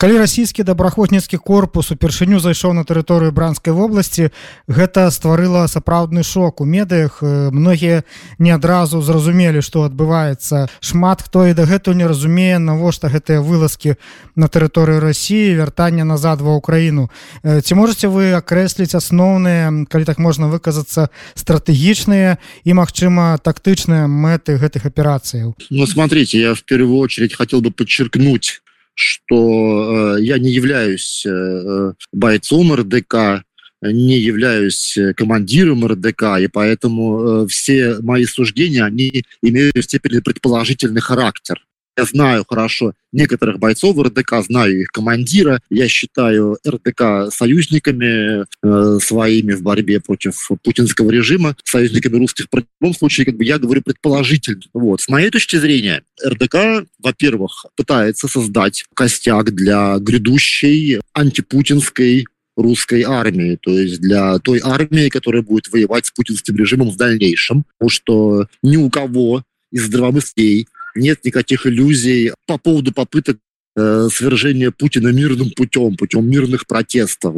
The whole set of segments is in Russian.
Калі расійскі добраахвотніцкі корпус упершыню зайшоў на тэрыторыю бранскай вобласці гэта стварыла сапраўдны шок. У медыях многія не адразу зразумелі што адбываецца. Шмат хто і дагэтуль не разумее навошта гэтыя вылазкі на тэрыторыю рассіі вяртання назад ва ўкраіну. Ці можете вы акрэсліць асноўныя калі так можна выказацца стратэгічныя і магчыма тактычныя мэты гэтых аперацыяў? Ну смотрите я в первую очередь хотел бы подчеркнуть что э, я не являюсь э, бойцом РДК, не являюсь командиром РДК, и поэтому э, все мои суждения, они имеют в степени предположительный характер. Я знаю хорошо некоторых бойцов РДК, знаю их командира. Я считаю РДК союзниками э, своими в борьбе против путинского режима, союзниками русских. В любом случае, как бы я говорю предположительно. Вот. С моей точки зрения, РДК, во-первых, пытается создать костяк для грядущей антипутинской русской армии, то есть для той армии, которая будет воевать с путинским режимом в дальнейшем, потому что ни у кого из здравомыслей нет никаких иллюзий по поводу попыток э, свержения Путина мирным путем, путем мирных протестов.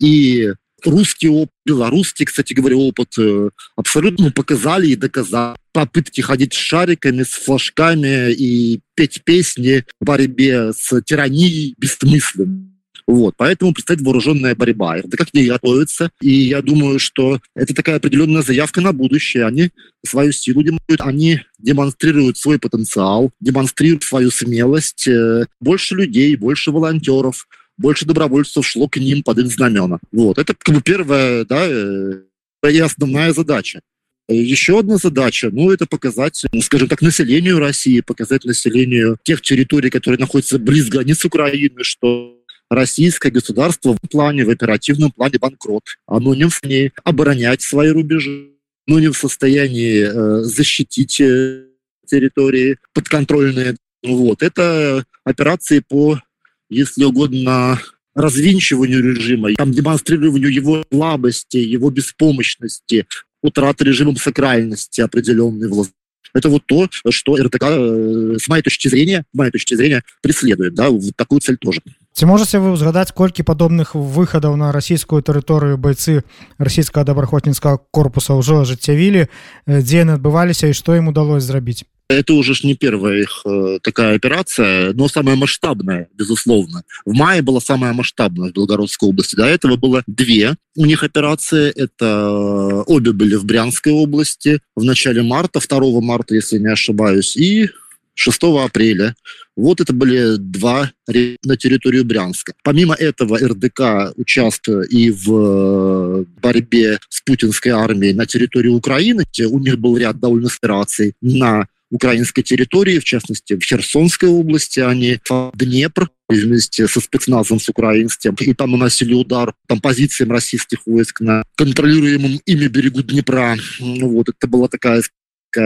И русский опыт, белорусский, кстати говоря, опыт э, абсолютно показали и доказали. Попытки ходить с шариками, с флажками и петь песни в борьбе с тиранией бессмысленны. Вот, поэтому предстоит вооруженная борьба. Это как не готовится. И я думаю, что это такая определенная заявка на будущее. Они свою силу демонстрируют, они демонстрируют свой потенциал, демонстрируют свою смелость. Э, больше людей, больше волонтеров, больше добровольцев шло к ним под их знамена. Вот, это как бы первая, да, э, и основная задача. Еще одна задача, ну, это показать, ну, скажем так, населению России, показать населению тех территорий, которые находятся близ границ Украины, что российское государство в плане, в оперативном плане банкрот. Оно не в состоянии оборонять свои рубежи, оно не в состоянии э, защитить э, территории подконтрольные. Вот. Это операции по, если угодно, развинчиванию режима, там, демонстрированию его слабости, его беспомощности, утраты режимом сакральности определенной власти. Это вот то, что РТК, э, с моей точки зрения, с моей точки зрения, преследует. Да, вот такую цель тоже. Ці можете вы узгадаць колькі падобных выхадаў на расійскую тэрыторыю байцы расійскага добраахвотніцкага корпуса ўжо ажыццявілі дзе яны адбываліся і што ім удалось зрабіць Это уже ж не первая их э, такая операция, но самая масштабная, безусловно. В мае была самая масштабная в Белгородской области. До этого было две у них операции. Это обе были в Брянской области в начале марта, 2 марта, если не ошибаюсь, и 6 апреля. Вот это были два на территорию Брянска. Помимо этого РДК участвует и в э, борьбе с путинской армией на территории Украины, у них был ряд довольно операций на украинской территории, в частности, в Херсонской области, они в Днепр вместе со спецназом с украинским, и там наносили удар там позициям российских войск на контролируемом ими берегу Днепра. Ну вот, это была такая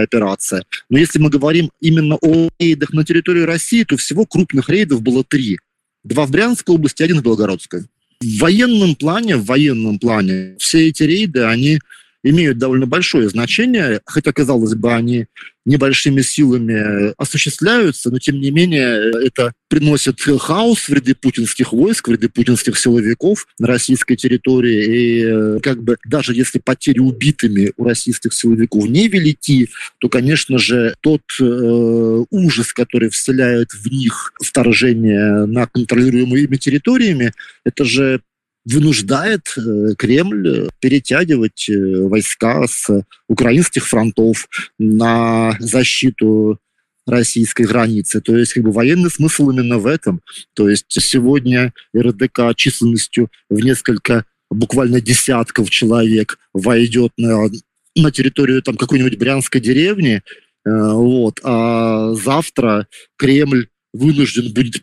операция. Но если мы говорим именно о рейдах на территории России, то всего крупных рейдов было три. Два в Брянской области, один в Белгородской. В военном плане, в военном плане все эти рейды, они имеют довольно большое значение, хотя, казалось бы, они небольшими силами осуществляются, но тем не менее это приносит хаос в ряды путинских войск, в ряды путинских силовиков на российской территории. И э, как бы даже если потери убитыми у российских силовиков не велики, то, конечно же, тот э, ужас, который вселяет в них вторжение на контролируемые ими территориями, это же вынуждает э, Кремль э, перетягивать э, войска с украинских фронтов на защиту российской границы. То есть как бы военный смысл именно в этом. То есть сегодня РДК численностью в несколько буквально десятков человек войдет на, на территорию там какой-нибудь брянской деревни, вот, а завтра Кремль вынужден будет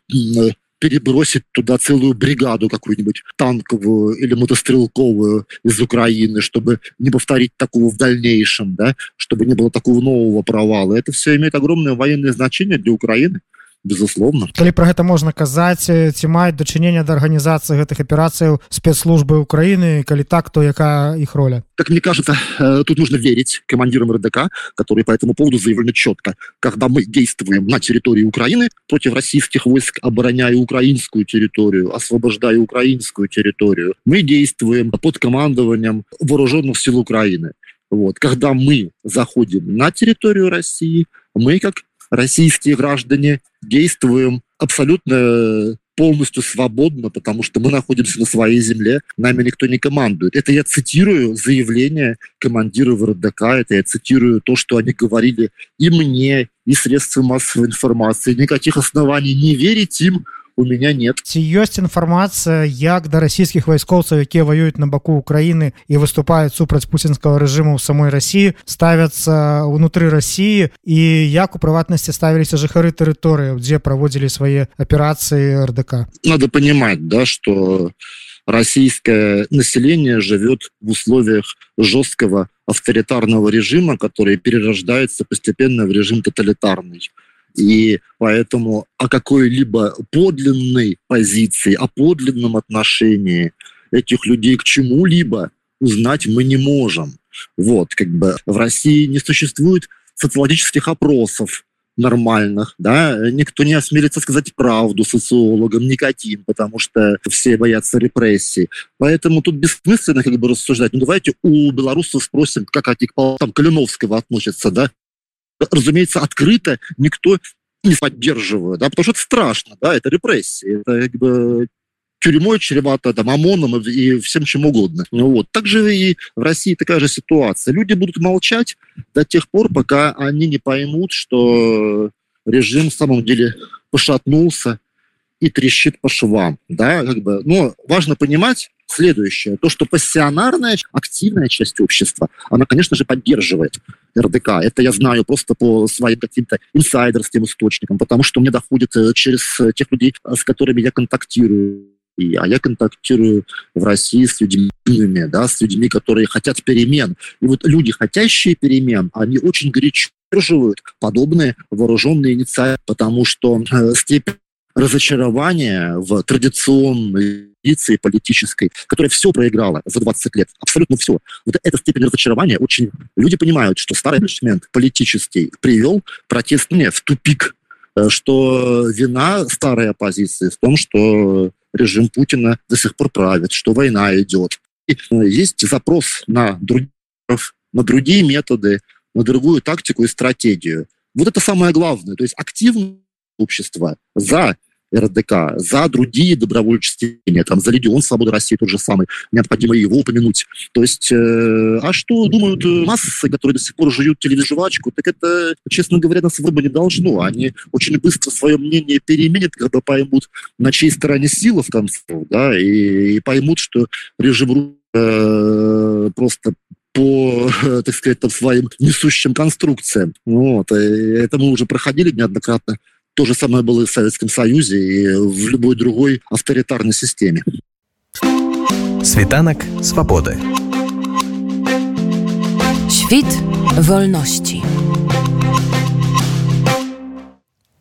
перебросить туда целую бригаду какую-нибудь танковую или мотострелковую из Украины, чтобы не повторить такого в дальнейшем, да, чтобы не было такого нового провала. Это все имеет огромное военное значение для Украины безусловно калі про гэта можна казаць ці маюць дачынення да арганізацыі гэтых аперацыяў спецслужбы Украины калі так то якая их роля как мне кажется тут нужно верить командирам РДК которые по этому поводу заявлены четко когда мы действуем на территории Украины против российских войск обороняя украинскую территорию освобождая украинскую территорию мы действуем под командованием вооруженных сил Украины вот когда мы заходим на территорию России мы как российские граждане действуем абсолютно полностью свободно, потому что мы находимся на своей земле, нами никто не командует. Это я цитирую заявление командира ВРДК, это я цитирую то, что они говорили и мне, и средствам массовой информации. Никаких оснований не верить им, у меня нет ці ёсць інфармацыя як да расійскіх вайскоўцаў якія воююць на баку Украіны і выступаюць супраць пуцінскага рэжыму ў самой Росіі ставяцца унутры Росіі і як у прыватнасці ставіліся жыхары тэрыторыяў дзе праводзілі свае аперацыі РДК надо понимать да что российское население живет в условиях жесткого авторитарного режима который перерождается постепенно в режим тоталитарный и поэтому о какой-либо подлинной позиции, о подлинном отношении этих людей к чему-либо узнать мы не можем. Вот, как бы в России не существует социологических опросов нормальных, да, никто не осмелится сказать правду социологам никаким, потому что все боятся репрессий. Поэтому тут бессмысленно как бы рассуждать. Ну, давайте у белорусов спросим, как они к там, Калиновского относятся, да, разумеется, открыто никто не поддерживает, да, потому что это страшно, да, это репрессии, это как бы тюрьмой чревато, там, ОМОНом и всем чем угодно. Ну, вот. Также и в России такая же ситуация. Люди будут молчать до тех пор, пока они не поймут, что режим в самом деле пошатнулся и трещит по швам. Да? Как бы, но важно понимать, следующее. То, что пассионарная, активная часть общества, она, конечно же, поддерживает РДК. Это я знаю просто по своим каким-то инсайдерским источникам, потому что мне доходит э, через э, тех людей, э, с которыми я контактирую. А я контактирую в России с людьми, да, с людьми, которые хотят перемен. И вот люди, хотящие перемен, они очень горячо поддерживают подобные вооруженные инициативы, потому что степень разочарование в традиционной традиции политической, которая все проиграла за 20 лет, абсолютно все. Вот эта степень разочарования очень... Люди понимают, что старый менеджмент политический привел протест не в тупик, э, что вина старой оппозиции в том, что режим Путина до сих пор правит, что война идет. И э, есть запрос на, друг... на другие методы, на другую тактику и стратегию. Вот это самое главное. То есть активное общество за РДК, за другие добровольческие, там, за Легион Свободы России тот же самый, необходимо его упомянуть. То есть, э, а что думают массы, которые до сих пор жуют тележвачку, так это, честно говоря, нас выбора не должно. Они очень быстро свое мнение переменят, когда поймут, на чьей стороне сила в конце, да, и, и поймут, что режим э, просто по, так сказать, там, своим несущим конструкциям. Вот. И это мы уже проходили неоднократно то же самое было и в Советском Союзе, и в любой другой авторитарной системе. Світанак свободы. Świt wolności.